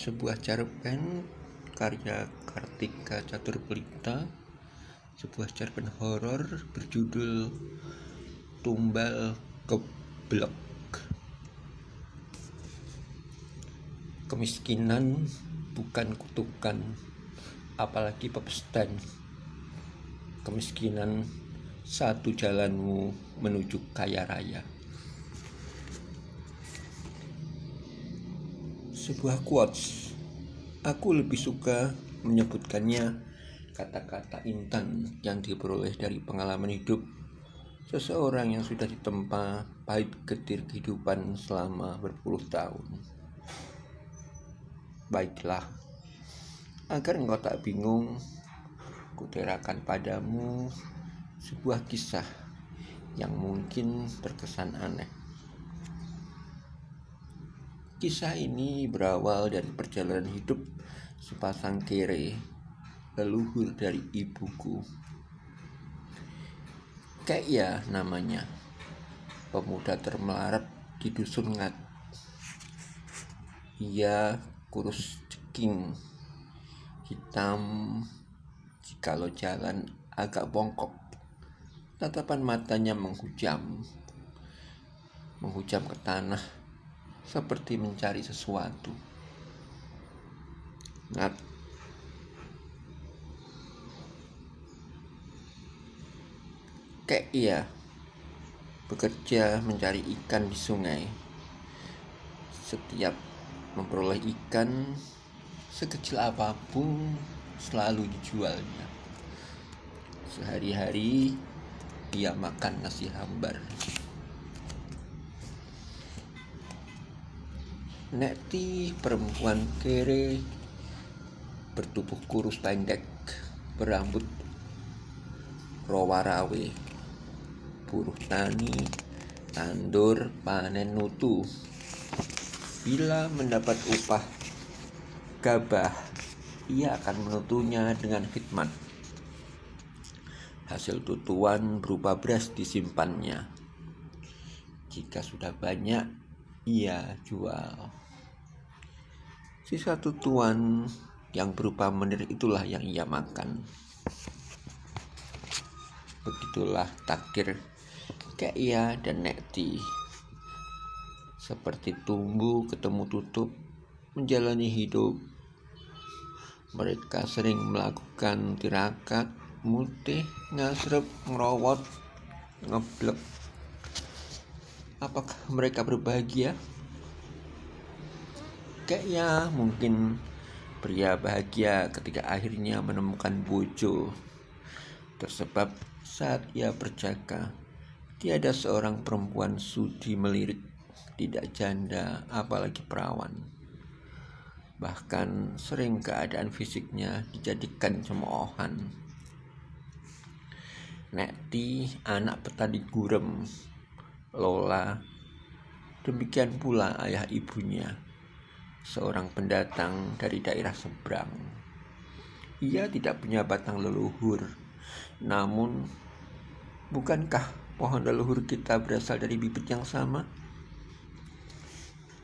sebuah cerpen karya Kartika Catur Pelita sebuah cerpen horor berjudul Tumbal Keblok Kemiskinan bukan kutukan apalagi pepestan. Kemiskinan satu jalanmu menuju kaya raya sebuah quotes. Aku lebih suka menyebutkannya kata-kata intan yang diperoleh dari pengalaman hidup seseorang yang sudah ditempa pahit getir kehidupan selama berpuluh tahun. Baiklah, agar engkau tak bingung, kuterakan padamu sebuah kisah yang mungkin terkesan aneh. Kisah ini berawal dari perjalanan hidup sepasang kere, leluhur dari ibuku. Kayak ya namanya, pemuda termelarat di dusun ngat. Ia kurus ceking, hitam, jikalau jalan agak bongkok. Tatapan matanya menghujam, menghujam ke tanah seperti mencari sesuatu. Nat. Kayak iya bekerja mencari ikan di sungai. Setiap memperoleh ikan sekecil apa pun selalu dijualnya. Sehari-hari dia makan nasi hambar. Nekti perempuan kere bertubuh kurus pendek, berambut rawarawe, buruh tani, tandur, panen nutu. Bila mendapat upah gabah, ia akan menutunya dengan khidmat. Hasil tutuan berupa beras disimpannya. Jika sudah banyak, ia jual. Sisa tutuan yang berupa menir itulah yang ia makan. Begitulah takdir Kaya dan Nekti. Seperti tumbuh ketemu tutup menjalani hidup. Mereka sering melakukan tirakat, mutih, ngasrep, ngerowot, ngeblek. Apakah mereka berbahagia? Kayaknya mungkin pria bahagia ketika akhirnya menemukan bojo. Tersebab saat ia berjaga, tiada seorang perempuan sudi melirik, tidak janda, apalagi perawan. Bahkan sering keadaan fisiknya dijadikan cemoohan. Nekti, anak petani gurem, Lola, demikian pula ayah ibunya seorang pendatang dari daerah seberang. Ia tidak punya batang leluhur, namun bukankah pohon leluhur kita berasal dari bibit yang sama?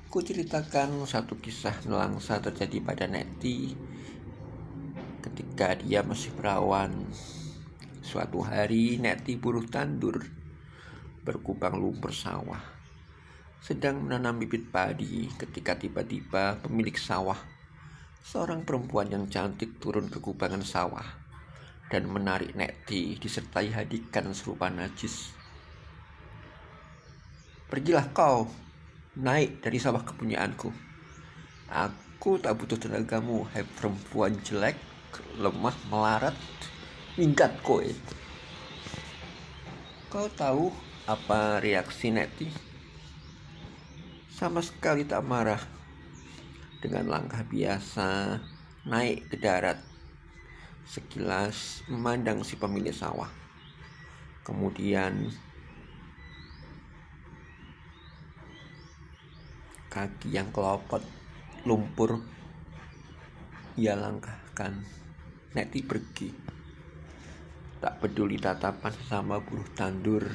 Ku ceritakan satu kisah nelangsa terjadi pada Neti ketika dia masih perawan. Suatu hari Neti buruh tandur berkubang lumpur sawah sedang menanam bibit padi ketika tiba-tiba pemilik sawah, seorang perempuan yang cantik turun ke kubangan sawah dan menarik Nekti disertai hadikan serupa najis. Pergilah kau, naik dari sawah kepunyaanku. Aku tak butuh tenagamu, hai perempuan jelek, lemah, melarat, minggat kowe. Kau tahu apa reaksi Nekti? sama sekali tak marah. Dengan langkah biasa, naik ke darat. Sekilas memandang si pemilik sawah. Kemudian kaki yang kelopot lumpur ia langkahkan. Neti pergi. Tak peduli tatapan sesama buruh tandur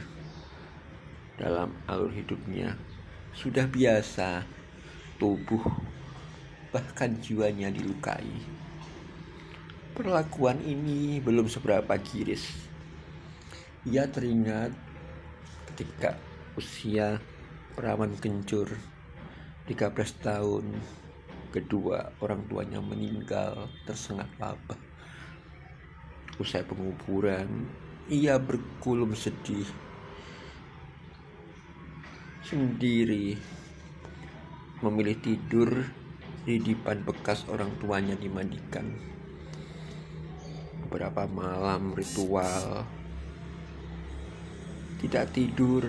dalam alur hidupnya sudah biasa tubuh bahkan jiwanya dilukai. Perlakuan ini belum seberapa giris. Ia teringat ketika usia perawan kencur 13 tahun kedua orang tuanya meninggal tersengat wabah usai penguburan ia berkulum sedih sendiri memilih tidur di depan bekas orang tuanya dimandikan. Beberapa malam ritual tidak tidur.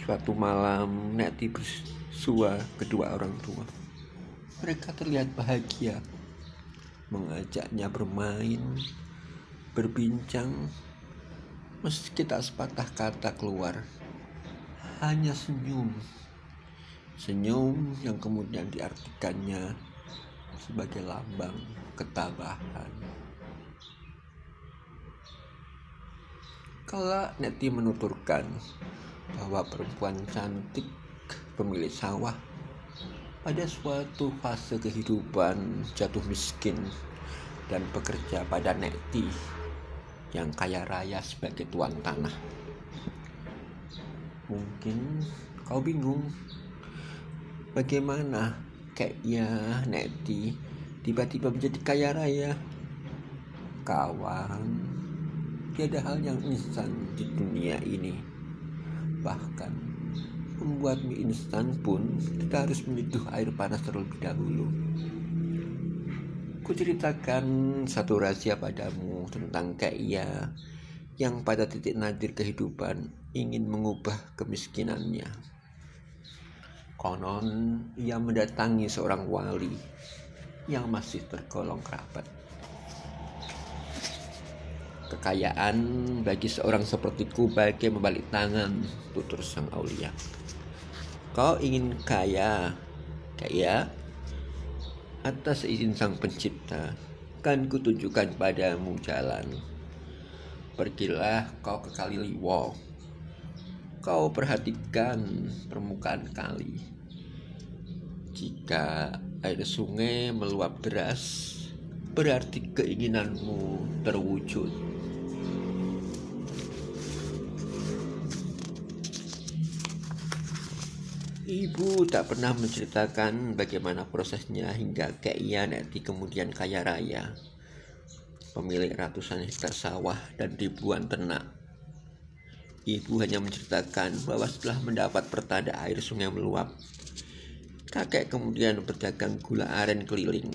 Suatu malam Neti bersua kedua orang tua. Mereka terlihat bahagia mengajaknya bermain, berbincang, meski tak sepatah kata keluar, hanya senyum Senyum yang kemudian diartikannya sebagai lambang ketabahan. Kala Neti menuturkan bahwa perempuan cantik pemilik sawah pada suatu fase kehidupan jatuh miskin dan bekerja pada Neti yang kaya raya sebagai tuan tanah. Mungkin kau bingung. Bagaimana? Kayaknya Neti tiba-tiba menjadi kaya raya. Kawan tiada hal yang instan di dunia ini. Bahkan membuat mie instan pun kita harus menyeduh air panas terlebih dahulu. Ku ceritakan satu rahasia padamu tentang Kaya yang pada titik nadir kehidupan ingin mengubah kemiskinannya Konon ia mendatangi seorang wali yang masih tergolong kerabat. Kekayaan bagi seorang sepertiku bagai membalik tangan, tutur sang aulia. Kau ingin kaya, kaya? Atas izin sang pencipta, kan kutunjukkan padamu jalan. Pergilah kau ke Kaliliwo. Kau perhatikan permukaan kali jika air sungai meluap deras, berarti keinginanmu terwujud. Ibu tak pernah menceritakan bagaimana prosesnya hingga keian nanti kemudian kaya raya. Pemilik ratusan hektar sawah dan ribuan ternak. Ibu hanya menceritakan bahwa setelah mendapat pertanda air sungai meluap, Kakek kemudian berdagang gula aren keliling.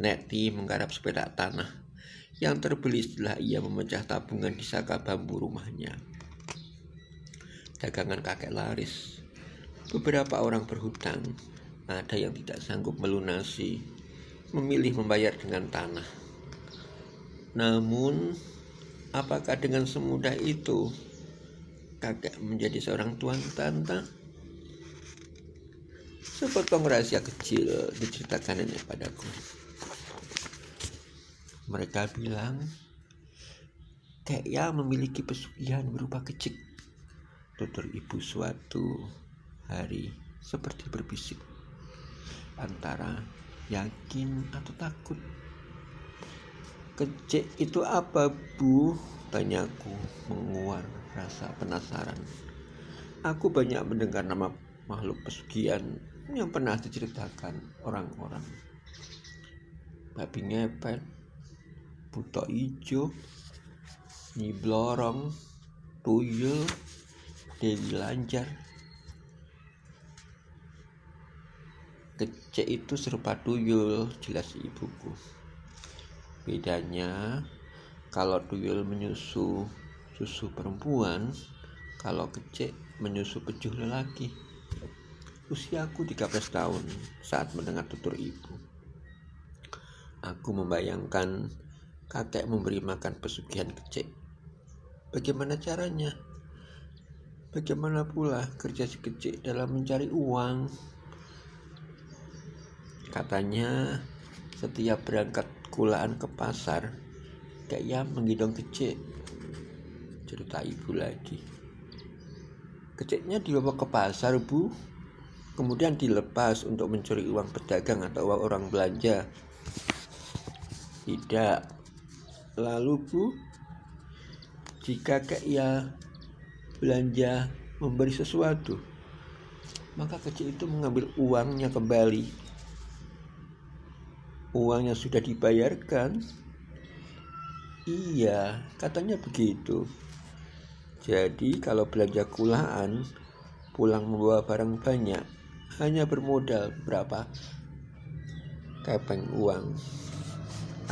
Neti menggarap sepeda tanah yang terbeli setelah ia memecah tabungan di saka bambu rumahnya. Dagangan kakek laris. Beberapa orang berhutang, ada yang tidak sanggup melunasi, memilih membayar dengan tanah. Namun, apakah dengan semudah itu kakek menjadi seorang tuan tanta? Sepotong rahasia kecil diceritakan nenek padaku. Mereka bilang, kayak memiliki pesugihan berupa kecik. Tutur ibu suatu hari seperti berbisik antara yakin atau takut. Kecik itu apa bu? Tanyaku menguar rasa penasaran. Aku banyak mendengar nama makhluk pesugihan yang pernah diceritakan orang-orang. Babi ngepet buto ijo nyiblorong tuyul dewi lancar kecek itu serupa tuyul jelas ibuku. Bedanya kalau tuyul menyusu susu perempuan kalau kecek menyusu pejuh lelaki Usiaku 13 tahun saat mendengar tutur ibu. Aku membayangkan kakek memberi makan pesugihan kecil. Bagaimana caranya? Bagaimana pula kerja si kecil dalam mencari uang? Katanya setiap berangkat kulaan ke pasar, kayaknya menggidong kecil. Cerita ibu lagi. Kecilnya dibawa ke pasar, Bu kemudian dilepas untuk mencuri uang pedagang atau uang orang belanja. Tidak. Lalu Bu, jika ia belanja memberi sesuatu, maka kecil itu mengambil uangnya kembali. Uang yang sudah dibayarkan. Iya, katanya begitu. Jadi kalau belanja kulaan, pulang membawa barang banyak, hanya bermodal berapa kepeng uang.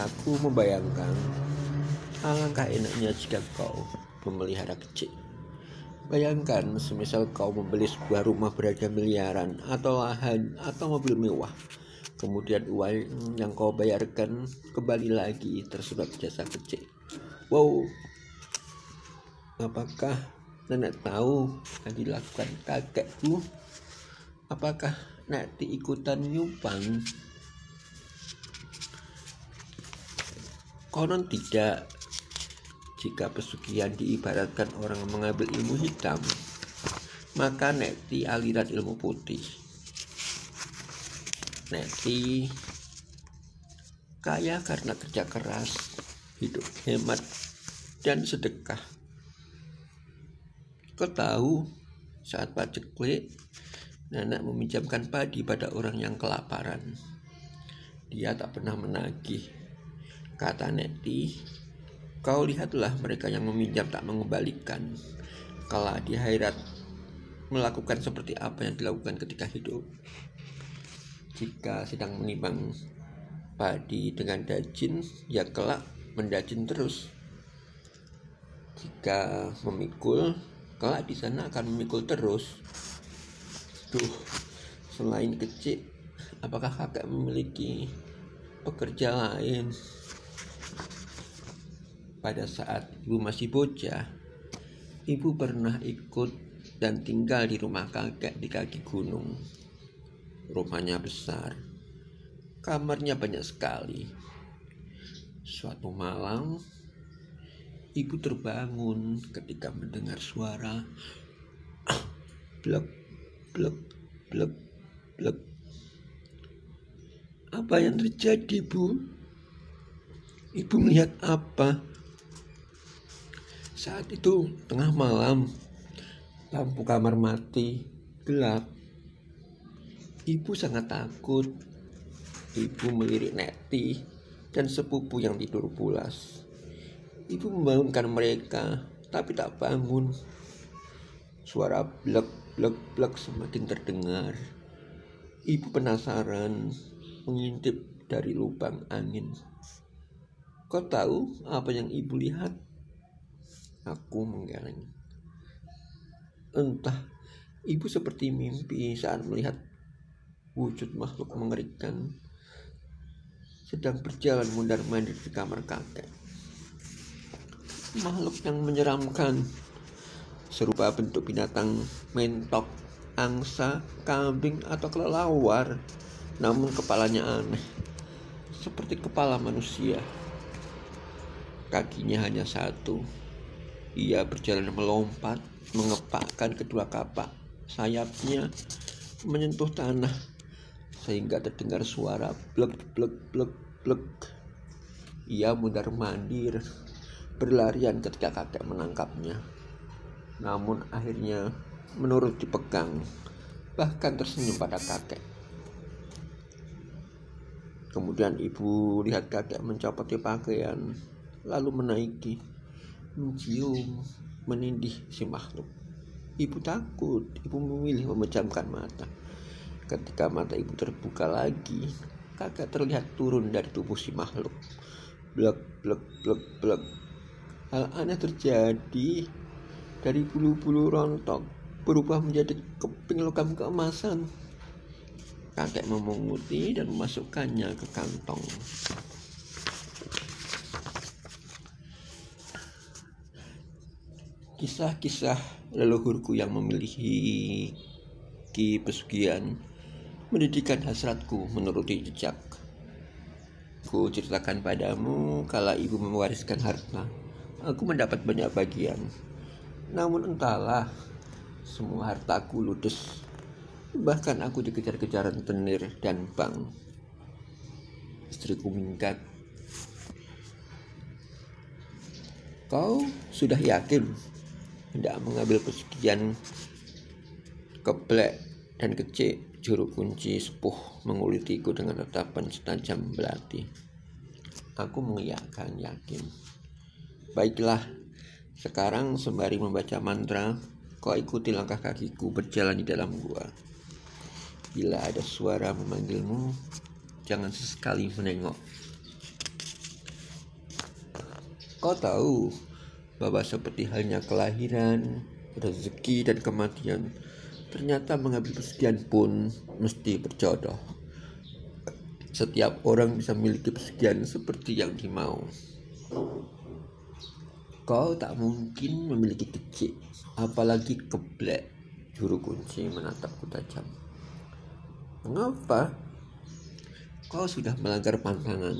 Aku membayangkan alangkah enaknya jika kau memelihara kecil. Bayangkan semisal kau membeli sebuah rumah berharga miliaran atau lahan atau mobil mewah. Kemudian uang yang kau bayarkan kembali lagi tersedot jasa kecil. Wow, apakah nenek tahu yang dilakukan kakekku? Apakah nanti ikutan nyumpang? Konon tidak, jika pesugihan diibaratkan orang mengambil ilmu hitam, maka Neti aliran ilmu putih. Neti kaya karena kerja keras, hidup hemat, dan sedekah. Kau tahu saat paceklik, Nenek meminjamkan padi pada orang yang kelaparan. Dia tak pernah menagih. Kata Neti, Kau lihatlah mereka yang meminjam tak mengembalikan. Kalau di akhirat melakukan seperti apa yang dilakukan ketika hidup. Jika sedang menimbang padi dengan dajin, ya kelak mendajin terus. Jika memikul, kelak di sana akan memikul terus. Duh, selain kecil, apakah kakak memiliki pekerja lain? pada saat ibu masih bocah, ibu pernah ikut dan tinggal di rumah kakek di kaki gunung. Rumahnya besar, kamarnya banyak sekali. Suatu malam, ibu terbangun ketika mendengar suara blek, blek, blek, blek. Apa yang terjadi, Bu? Ibu melihat apa? Saat itu tengah malam, lampu kamar mati, gelap. Ibu sangat takut. Ibu melirik Neti dan sepupu yang tidur pulas. Ibu membangunkan mereka, tapi tak bangun. Suara blek blek blek semakin terdengar. Ibu penasaran mengintip dari lubang angin. Kau tahu apa yang ibu lihat? Aku menggeleng. Entah, ibu seperti mimpi saat melihat wujud makhluk mengerikan sedang berjalan mundar-mandir di kamar kakek. Makhluk yang menyeramkan serupa bentuk binatang mentok, angsa, kambing, atau kelelawar. Namun kepalanya aneh, seperti kepala manusia. Kakinya hanya satu, ia berjalan melompat, mengepakkan kedua kapak sayapnya menyentuh tanah sehingga terdengar suara blek blek blek blek. Ia mundar mandir berlarian ketika kakek menangkapnya. Namun akhirnya menurut dipegang bahkan tersenyum pada kakek. Kemudian ibu lihat kakek mencopoti pakaian lalu menaiki mencium, menindih si makhluk. Ibu takut, ibu memilih memejamkan mata. Ketika mata ibu terbuka lagi, kakak terlihat turun dari tubuh si makhluk. Blek, blek, blek, blek. Hal aneh terjadi dari bulu-bulu rontok berubah menjadi keping logam keemasan. Kakek memunguti dan memasukkannya ke kantong. Kisah-kisah leluhurku yang memiliki pesugihan mendidikan hasratku menuruti jejak. Ku ceritakan padamu kala ibu mewariskan harta. Aku mendapat banyak bagian. Namun entahlah, semua hartaku ludes Bahkan aku dikejar-kejar tenir dan bang. Istriku minggat. Kau sudah yakin tidak mengambil pesugihan keblek dan kecil juru kunci sepuh mengulitiku dengan tatapan setajam belati. Aku mengiyakan yakin. Baiklah, sekarang sembari membaca mantra, kau ikuti langkah kakiku berjalan di dalam gua. Bila ada suara memanggilmu, jangan sesekali menengok. Kau tahu bahwa seperti halnya kelahiran, rezeki, dan kematian, ternyata mengambil pesugihan pun mesti berjodoh. Setiap orang bisa memiliki pesugihan seperti yang dimau. Kau tak mungkin memiliki kecil, apalagi keblek. Juru kunci menatapku tajam. Mengapa? Kau sudah melanggar pantangan.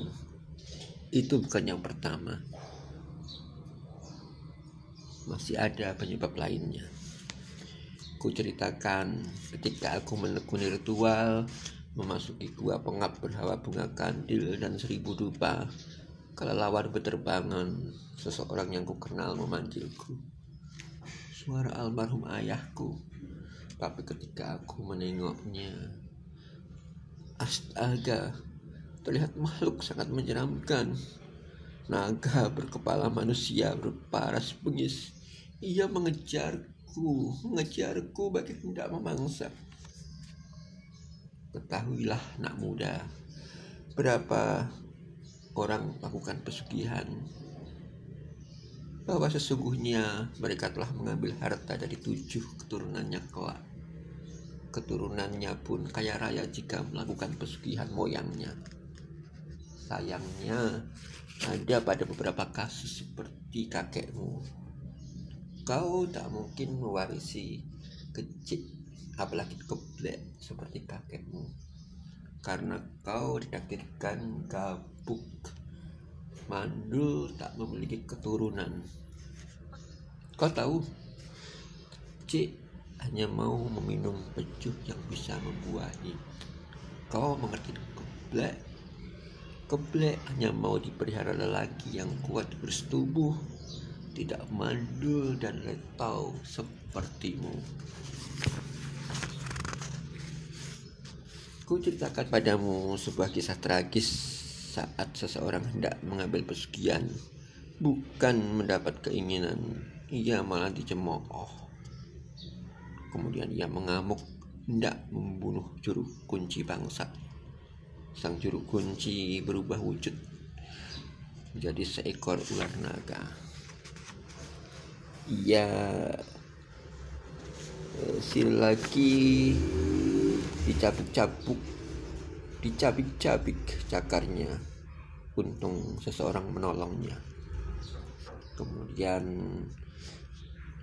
Itu bukan yang pertama. Masih ada penyebab lainnya. Ku ceritakan ketika aku menekuni ritual memasuki gua pengap berhawa bunga kandil dan seribu dupa. Kelelawar berterbangan, seseorang yang ku kenal memanggilku. Suara almarhum ayahku. Tapi ketika aku menengoknya, Astaga, terlihat makhluk sangat menyeramkan. Naga berkepala manusia berparas bengis. Ia mengejarku, mengejarku bagi tidak memangsa. Ketahuilah nak muda, berapa orang lakukan pesugihan bahwa sesungguhnya mereka telah mengambil harta dari tujuh keturunannya kelak keturunannya pun kaya raya jika melakukan pesugihan moyangnya. Sayangnya, ada pada beberapa kasus seperti kakekmu. Kau tak mungkin mewarisi kecil, apalagi keblek seperti kakekmu. Karena kau ditakdirkan gabuk, mandul tak memiliki keturunan. Kau tahu, cik hanya mau meminum pejuh yang bisa membuahi. Kau mengerti keblek? Keblek hanya mau dipelihara lelaki yang kuat bersetubuh, tidak mandul dan letau sepertimu. Ku ceritakan padamu sebuah kisah tragis saat seseorang hendak mengambil pesugihan, bukan mendapat keinginan, ia malah dicemooh. Kemudian ia mengamuk hendak membunuh juru kunci bangsa. Sang juru kunci berubah wujud menjadi seekor ular naga. Ia eh, si lagi dicabik-cabuk dicabik-cabik cakarnya. Untung seseorang menolongnya. Kemudian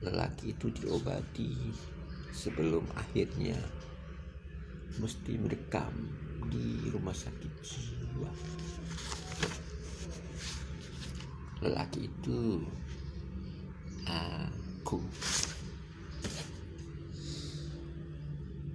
lelaki itu diobati sebelum akhirnya mesti mendekam di rumah sakit jiwa. Lelaki itu aku